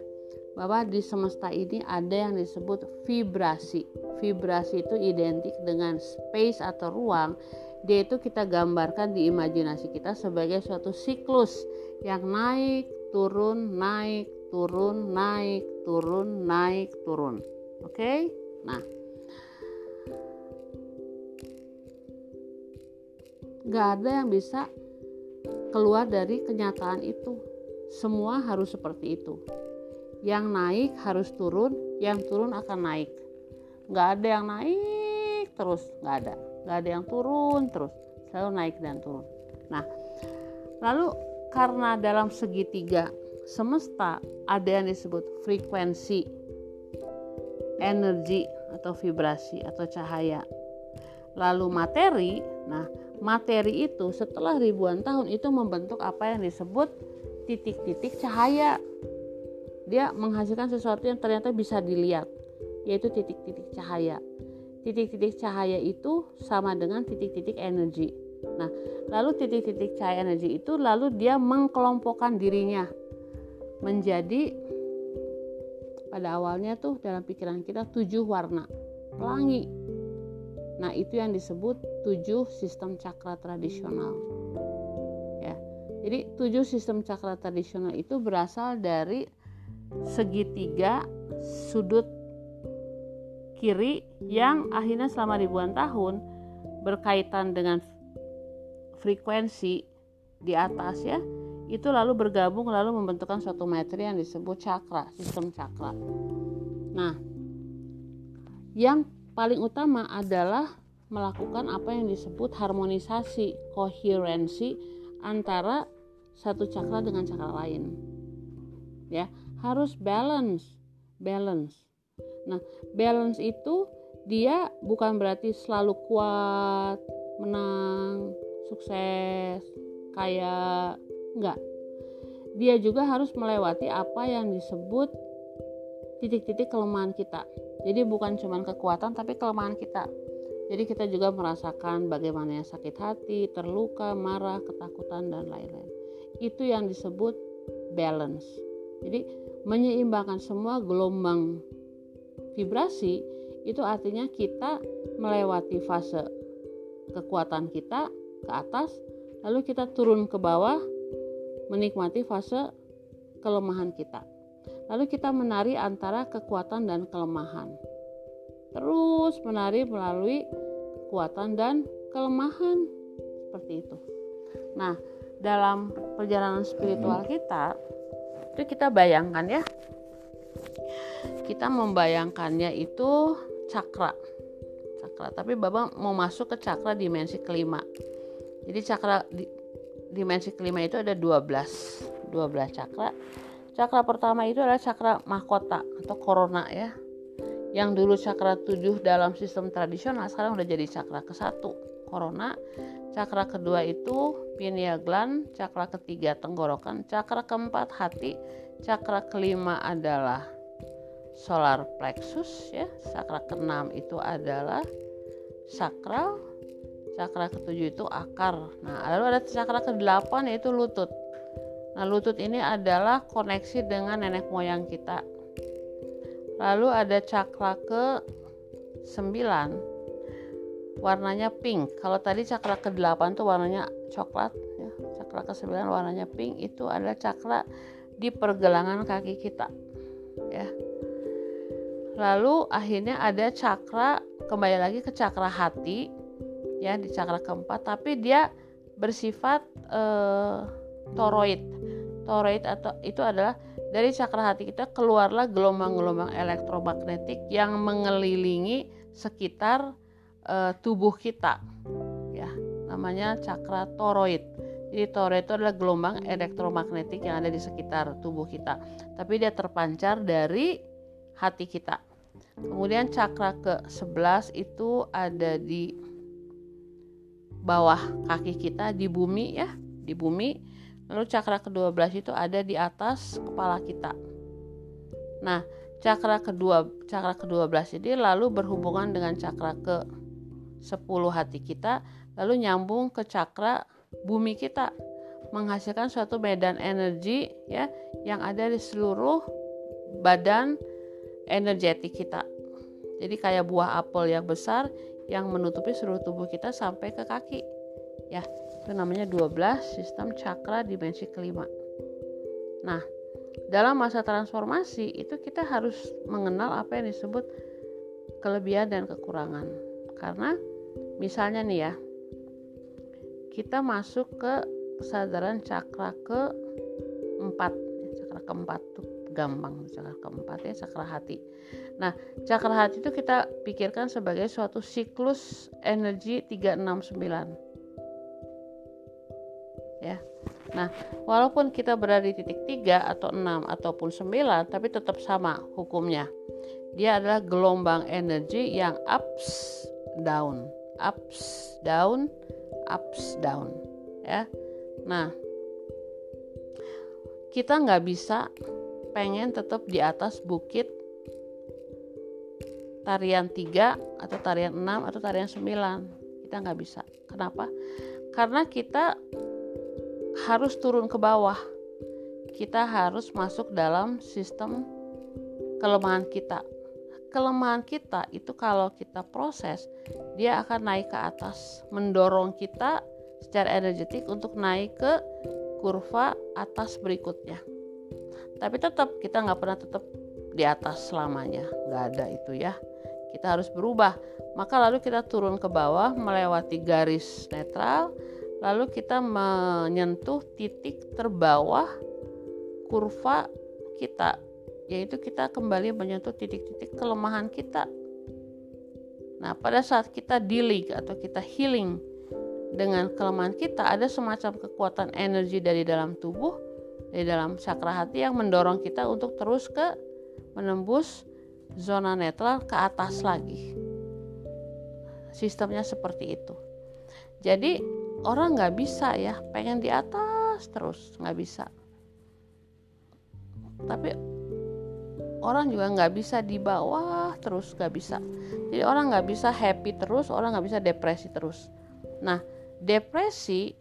bahwa di semesta ini ada yang disebut vibrasi. Vibrasi itu identik dengan space atau ruang. Dia itu kita gambarkan di imajinasi kita sebagai suatu siklus yang naik, turun, naik, turun, naik, turun, naik, turun. Oke? Okay? Nah, nggak ada yang bisa keluar dari kenyataan itu. Semua harus seperti itu yang naik harus turun yang turun akan naik nggak ada yang naik terus nggak ada nggak ada yang turun terus selalu naik dan turun. Nah lalu karena dalam segitiga semesta ada yang disebut frekuensi energi atau vibrasi atau cahaya. Lalu materi nah materi itu setelah ribuan tahun itu membentuk apa yang disebut titik-titik cahaya. Dia menghasilkan sesuatu yang ternyata bisa dilihat yaitu titik-titik cahaya titik-titik cahaya itu sama dengan titik-titik energi. Nah lalu titik-titik cahaya energi itu lalu dia mengkelompokkan dirinya menjadi pada awalnya tuh dalam pikiran kita tujuh warna. Pelangi. Nah itu yang disebut tujuh sistem cakra tradisional. Ya. Jadi tujuh sistem cakra tradisional itu berasal dari segitiga sudut kiri yang akhirnya selama ribuan tahun berkaitan dengan frekuensi di atas ya itu lalu bergabung lalu membentukkan suatu materi yang disebut cakra, sistem cakra. Nah, yang paling utama adalah melakukan apa yang disebut harmonisasi, koherensi antara satu cakra dengan cakra lain. Ya, harus balance, balance. Nah, balance itu dia bukan berarti selalu kuat, menang, sukses, kaya, enggak. Dia juga harus melewati apa yang disebut titik-titik kelemahan kita. Jadi bukan cuma kekuatan tapi kelemahan kita. Jadi kita juga merasakan bagaimana sakit hati, terluka, marah, ketakutan dan lain-lain. Itu yang disebut balance. Jadi menyeimbangkan semua gelombang vibrasi itu artinya kita melewati fase kekuatan kita ke atas, lalu kita turun ke bawah menikmati fase kelemahan kita. Lalu kita menari antara kekuatan dan kelemahan. Terus menari melalui kekuatan dan kelemahan seperti itu. Nah, dalam perjalanan spiritual kita itu kita bayangkan ya. Kita membayangkannya itu cakra. Cakra, tapi Bapak mau masuk ke cakra dimensi kelima. Jadi cakra di, dimensi kelima itu ada 12. 12 cakra. Cakra pertama itu adalah cakra mahkota atau corona ya. Yang dulu cakra 7 dalam sistem tradisional sekarang udah jadi cakra ke satu Corona, cakra kedua itu pineal gland, cakra ketiga tenggorokan, cakra keempat hati, cakra kelima adalah solar plexus ya, cakra keenam itu adalah sakral, cakra ketujuh itu akar. Nah, lalu ada cakra ke delapan yaitu lutut. Nah, lutut ini adalah koneksi dengan nenek moyang kita. Lalu ada cakra ke sembilan warnanya pink. Kalau tadi cakra ke-8 itu warnanya coklat ya. Cakra ke-9 warnanya pink itu adalah cakra di pergelangan kaki kita. Ya. Lalu akhirnya ada cakra kembali lagi ke cakra hati ya di cakra keempat tapi dia bersifat uh, toroid toroid atau itu adalah dari cakra hati kita keluarlah gelombang-gelombang elektromagnetik yang mengelilingi sekitar uh, tubuh kita ya namanya cakra toroid jadi toroid itu adalah gelombang elektromagnetik yang ada di sekitar tubuh kita tapi dia terpancar dari hati kita kemudian cakra ke 11 itu ada di bawah kaki kita di bumi ya, di bumi. Lalu cakra ke-12 itu ada di atas kepala kita. Nah, cakra kedua cakra ke-12 ini lalu berhubungan dengan cakra ke-10 hati kita, lalu nyambung ke cakra bumi kita menghasilkan suatu medan energi ya yang ada di seluruh badan energetik kita. Jadi kayak buah apel yang besar yang menutupi seluruh tubuh kita sampai ke kaki. Ya, itu namanya 12 sistem cakra dimensi kelima. Nah, dalam masa transformasi itu kita harus mengenal apa yang disebut kelebihan dan kekurangan. Karena misalnya nih ya, kita masuk ke kesadaran cakra keempat, cakra keempat tuh gampang cakra keempat ya cakra hati. Nah cakra hati itu kita pikirkan sebagai suatu siklus energi 369 ya. Nah walaupun kita berada di titik 3 atau 6 ataupun 9 tapi tetap sama hukumnya. Dia adalah gelombang energi yang ups down ups down ups down ya. Nah kita nggak bisa pengen tetap di atas bukit tarian 3 atau tarian 6 atau tarian 9 kita nggak bisa. Kenapa? Karena kita harus turun ke bawah. Kita harus masuk dalam sistem kelemahan kita kelemahan kita itu kalau kita proses dia akan naik ke atas mendorong kita secara energetik untuk naik ke kurva atas berikutnya. Tapi tetap kita nggak pernah tetap di atas selamanya. Nggak ada itu ya. Kita harus berubah. Maka lalu kita turun ke bawah melewati garis netral lalu kita menyentuh titik terbawah kurva kita yaitu kita kembali menyentuh titik-titik kelemahan kita. Nah pada saat kita dealing atau kita healing dengan kelemahan kita ada semacam kekuatan energi dari dalam tubuh dari dalam cakra hati yang mendorong kita untuk terus ke menembus zona netral ke atas lagi. Sistemnya seperti itu. Jadi orang nggak bisa ya pengen di atas terus nggak bisa. Tapi orang juga nggak bisa di bawah terus nggak bisa. Jadi orang nggak bisa happy terus orang nggak bisa depresi terus. Nah depresi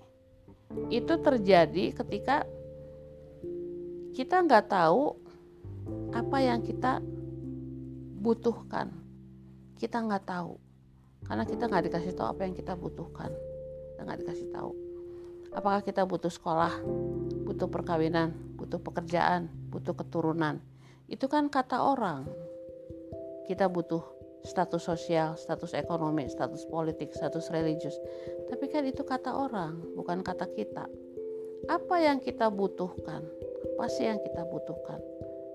itu terjadi ketika kita nggak tahu apa yang kita butuhkan. Kita nggak tahu karena kita nggak dikasih tahu apa yang kita butuhkan. Kita nggak dikasih tahu. Apakah kita butuh sekolah butuh perkawinan butuh pekerjaan butuh keturunan itu kan kata orang kita butuh status sosial, status ekonomi, status politik, status religius. Tapi kan itu kata orang, bukan kata kita. Apa yang kita butuhkan? Apa sih yang kita butuhkan?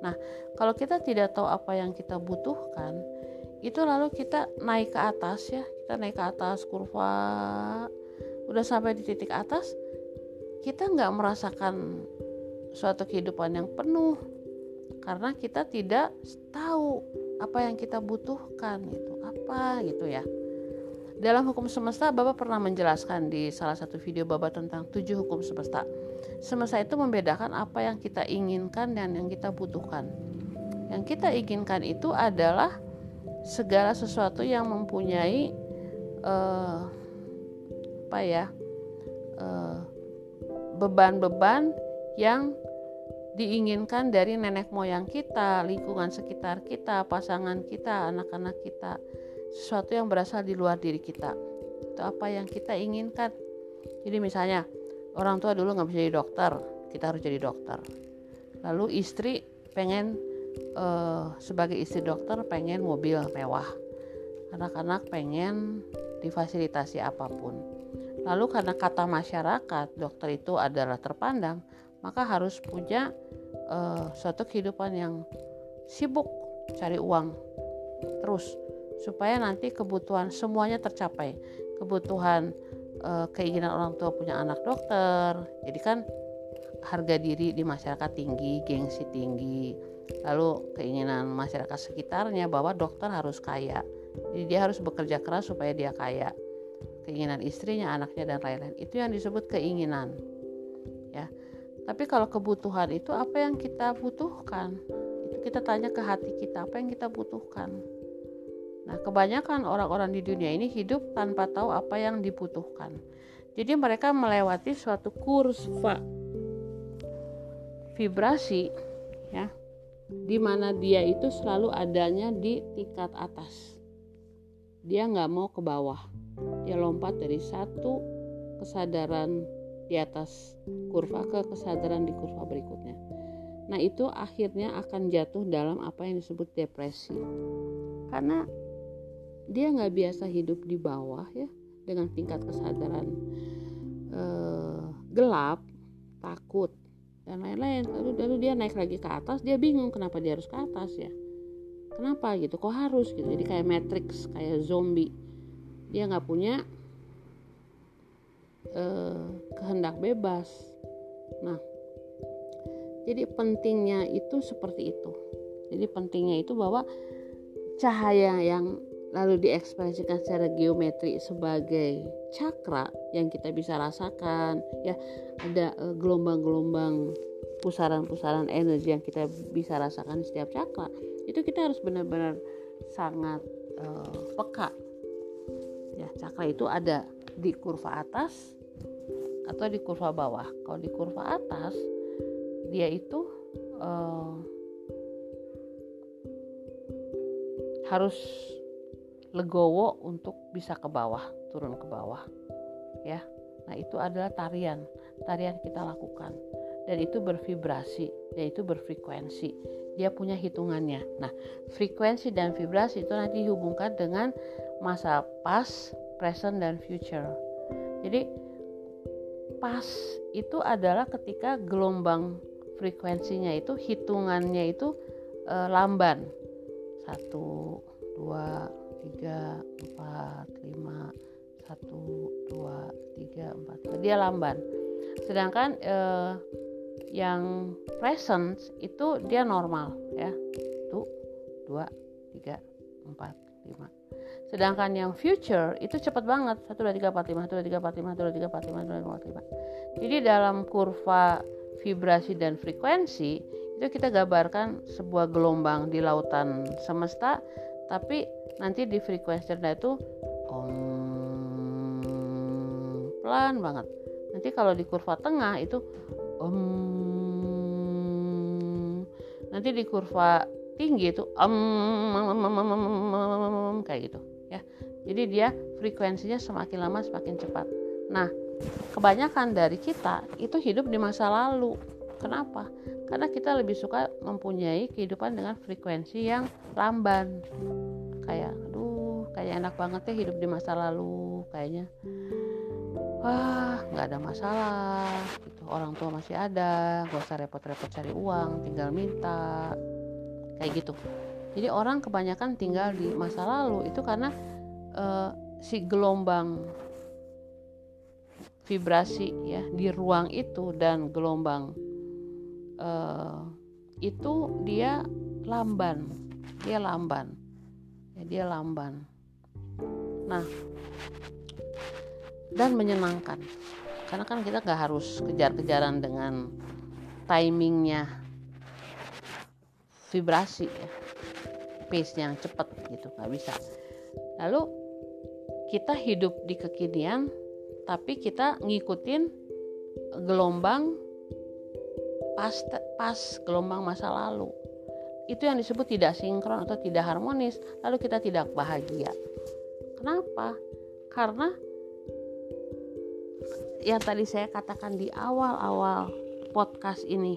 Nah, kalau kita tidak tahu apa yang kita butuhkan, itu lalu kita naik ke atas ya, kita naik ke atas kurva udah sampai di titik atas kita nggak merasakan suatu kehidupan yang penuh karena kita tidak tahu apa yang kita butuhkan itu apa gitu ya. Dalam hukum semesta Bapak pernah menjelaskan di salah satu video Bapak tentang tujuh hukum semesta. Semesta itu membedakan apa yang kita inginkan dan yang kita butuhkan. Yang kita inginkan itu adalah segala sesuatu yang mempunyai uh, apa ya beban beban-beban yang diinginkan dari nenek moyang kita, lingkungan sekitar kita, pasangan kita, anak-anak kita, sesuatu yang berasal di luar diri kita. Itu apa yang kita inginkan. Jadi misalnya orang tua dulu nggak bisa jadi dokter, kita harus jadi dokter. Lalu istri pengen uh, sebagai istri dokter pengen mobil mewah, anak-anak pengen difasilitasi apa pun Lalu karena kata masyarakat dokter itu adalah terpandang, maka harus punya uh, suatu kehidupan yang sibuk cari uang terus supaya nanti kebutuhan semuanya tercapai. Kebutuhan uh, keinginan orang tua punya anak dokter. Jadi kan harga diri di masyarakat tinggi, gengsi tinggi. Lalu keinginan masyarakat sekitarnya bahwa dokter harus kaya. Jadi dia harus bekerja keras supaya dia kaya keinginan istrinya, anaknya dan lain-lain. Itu yang disebut keinginan. Tapi kalau kebutuhan itu apa yang kita butuhkan? Itu kita tanya ke hati kita, apa yang kita butuhkan? Nah, kebanyakan orang-orang di dunia ini hidup tanpa tahu apa yang dibutuhkan. Jadi mereka melewati suatu kurva vibrasi ya di mana dia itu selalu adanya di tingkat atas. Dia nggak mau ke bawah dia lompat dari satu kesadaran di atas kurva ke kesadaran di kurva berikutnya. Nah itu akhirnya akan jatuh dalam apa yang disebut depresi karena dia nggak biasa hidup di bawah ya dengan tingkat kesadaran eh, gelap, takut dan lain-lain. Lalu, lalu dia naik lagi ke atas, dia bingung kenapa dia harus ke atas ya. Kenapa gitu? Kok harus gitu? Jadi kayak Matrix, kayak zombie dia nggak punya eh, kehendak bebas. Nah jadi pentingnya itu seperti itu. Jadi pentingnya itu bahwa cahaya yang lalu diekspresikan secara geometri sebagai cakra yang kita bisa rasakan ya ada gelombang gelombang-gelombang pusaran-pusaran energi yang kita bisa rasakan di setiap cakra itu kita harus benar-benar sangat uh, peka. Ya cakra itu ada di kurva atas atau di kurva bawah. Kalau di kurva atas dia itu uh, harus legowo untuk bisa ke bawah turun ke bawah ya. Nah itu adalah tarian tarian kita lakukan. Dan itu bervibrasi dan itu berfrekuensi. Dia punya hitungannya. Nah frekuensi dan vibrasi itu nanti dihubungkan dengan masa past, present dan future. Jadi pas itu adalah ketika gelombang frekuensinya itu hitungannya itu e, lamban. Satu dua tiga empat lima satu dua tiga empat. Dia lamban. Sedangkan e, yang present itu dia normal ya. Satu dua tiga empat lima. Sedangkan yang future itu cepat banget satu dua tiga empat lima satu dua tiga empat lima satu dua tiga empat lima satu dua tiga empat lima. Jadi dalam kurva vibrasi dan frekuensi itu kita gambarkan sebuah gelombang di lautan semesta tapi nanti di frekuensi rendah itu om pelan banget. Nanti kalau di kurva tengah itu om nanti di kurva tinggi itu om kayak gitu ya jadi dia frekuensinya semakin lama semakin cepat nah kebanyakan dari kita itu hidup di masa lalu kenapa karena kita lebih suka mempunyai kehidupan dengan frekuensi yang lamban kayak aduh kayak enak banget ya hidup di masa lalu kayaknya wah nggak ada masalah gitu orang tua masih ada gak usah repot-repot cari uang tinggal minta kayak gitu. Jadi orang kebanyakan tinggal di masa lalu itu karena uh, si gelombang vibrasi ya di ruang itu dan gelombang uh, itu dia lamban. Dia lamban. Ya dia lamban. Nah dan menyenangkan. Karena kan kita nggak harus kejar-kejaran dengan timingnya vibrasi ya. Pace yang cepat gitu nggak bisa. Lalu kita hidup di kekinian tapi kita ngikutin gelombang pas pas gelombang masa lalu. Itu yang disebut tidak sinkron atau tidak harmonis lalu kita tidak bahagia. Kenapa? Karena yang tadi saya katakan di awal-awal podcast ini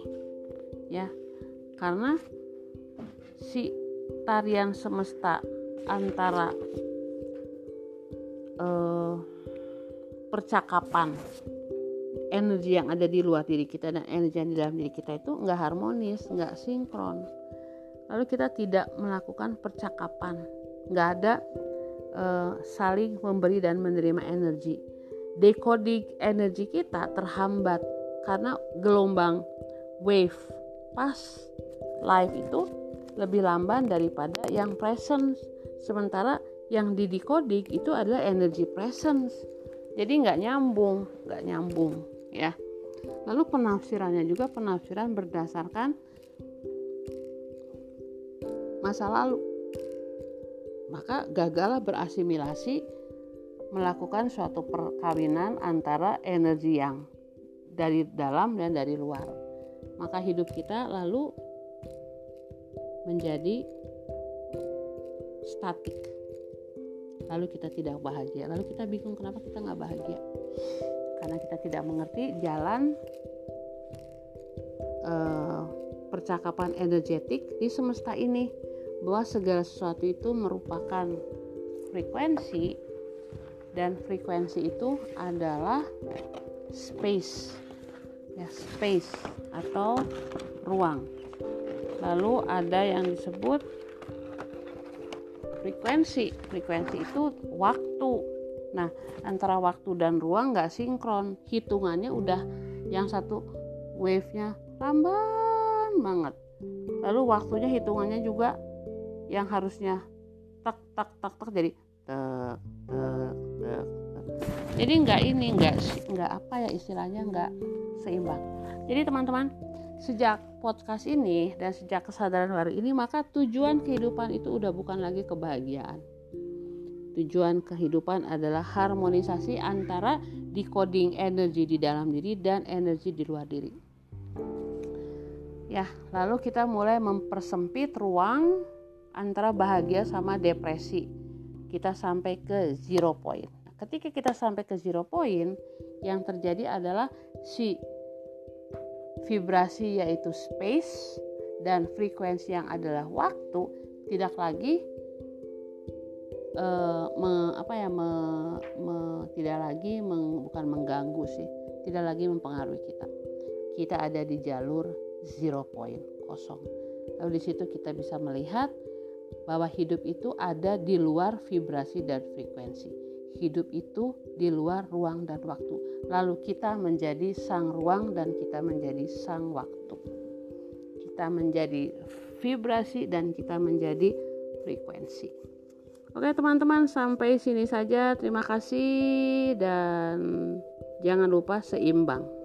ya. Karena si tarian semesta antara uh, percakapan energi yang ada di luar diri kita dan energi yang di dalam diri kita itu nggak harmonis, nggak sinkron. Lalu kita tidak melakukan percakapan, nggak ada uh, saling memberi dan menerima energi. Decoding energi kita terhambat karena gelombang wave pas live itu lebih lamban daripada yang presence. Sementara yang di decoding itu adalah energy presence. Jadi nggak nyambung nggak nyambung ya. Lalu penafsirannya juga penafsiran berdasarkan masa lalu. Maka gagal berasimilasi melakukan suatu perkawinan antara energi yang dari dalam dan dari luar. Maka hidup kita lalu menjadi statik. Lalu kita tidak bahagia. Lalu kita bingung kenapa kita nggak bahagia. Karena kita tidak mengerti jalan uh, percakapan energetik di semesta ini bahwa segala sesuatu itu merupakan frekuensi dan frekuensi itu adalah space. Ya space atau ruang lalu ada yang disebut frekuensi. Frekuensi itu waktu. Nah antara waktu dan ruang nggak sinkron. Hitungannya udah yang satu wave-nya lamban banget. Lalu waktunya hitungannya juga yang harusnya tak tak tak tak jadi tek tek tek, jadi nggak ini nggak nggak apa ya istilahnya nggak seimbang. Jadi teman-teman sejak podcast ini dan sejak kesadaran baru ini maka tujuan kehidupan itu udah bukan lagi kebahagiaan. Tujuan kehidupan adalah harmonisasi antara decoding energi di dalam diri dan energi di luar diri. Ya lalu kita mulai mempersempit ruang antara bahagia sama depresi. Kita sampai ke zero point. Ketika kita sampai ke zero point yang terjadi adalah si vibrasi yaitu space dan frekuensi yang adalah waktu tidak lagi uh, me, apa ya me, me, tidak lagi meng, bukan mengganggu sih tidak lagi mempengaruhi kita. Kita ada di jalur zero point kosong. Lalu di situ kita bisa melihat bahwa hidup itu ada di luar vibrasi dan frekuensi. Hidup itu di luar ruang dan waktu. Lalu kita menjadi sang ruang dan kita menjadi sang waktu. Kita menjadi vibrasi dan kita menjadi frekuensi. Oke teman-teman sampai sini saja. Terima kasih dan jangan lupa seimbang.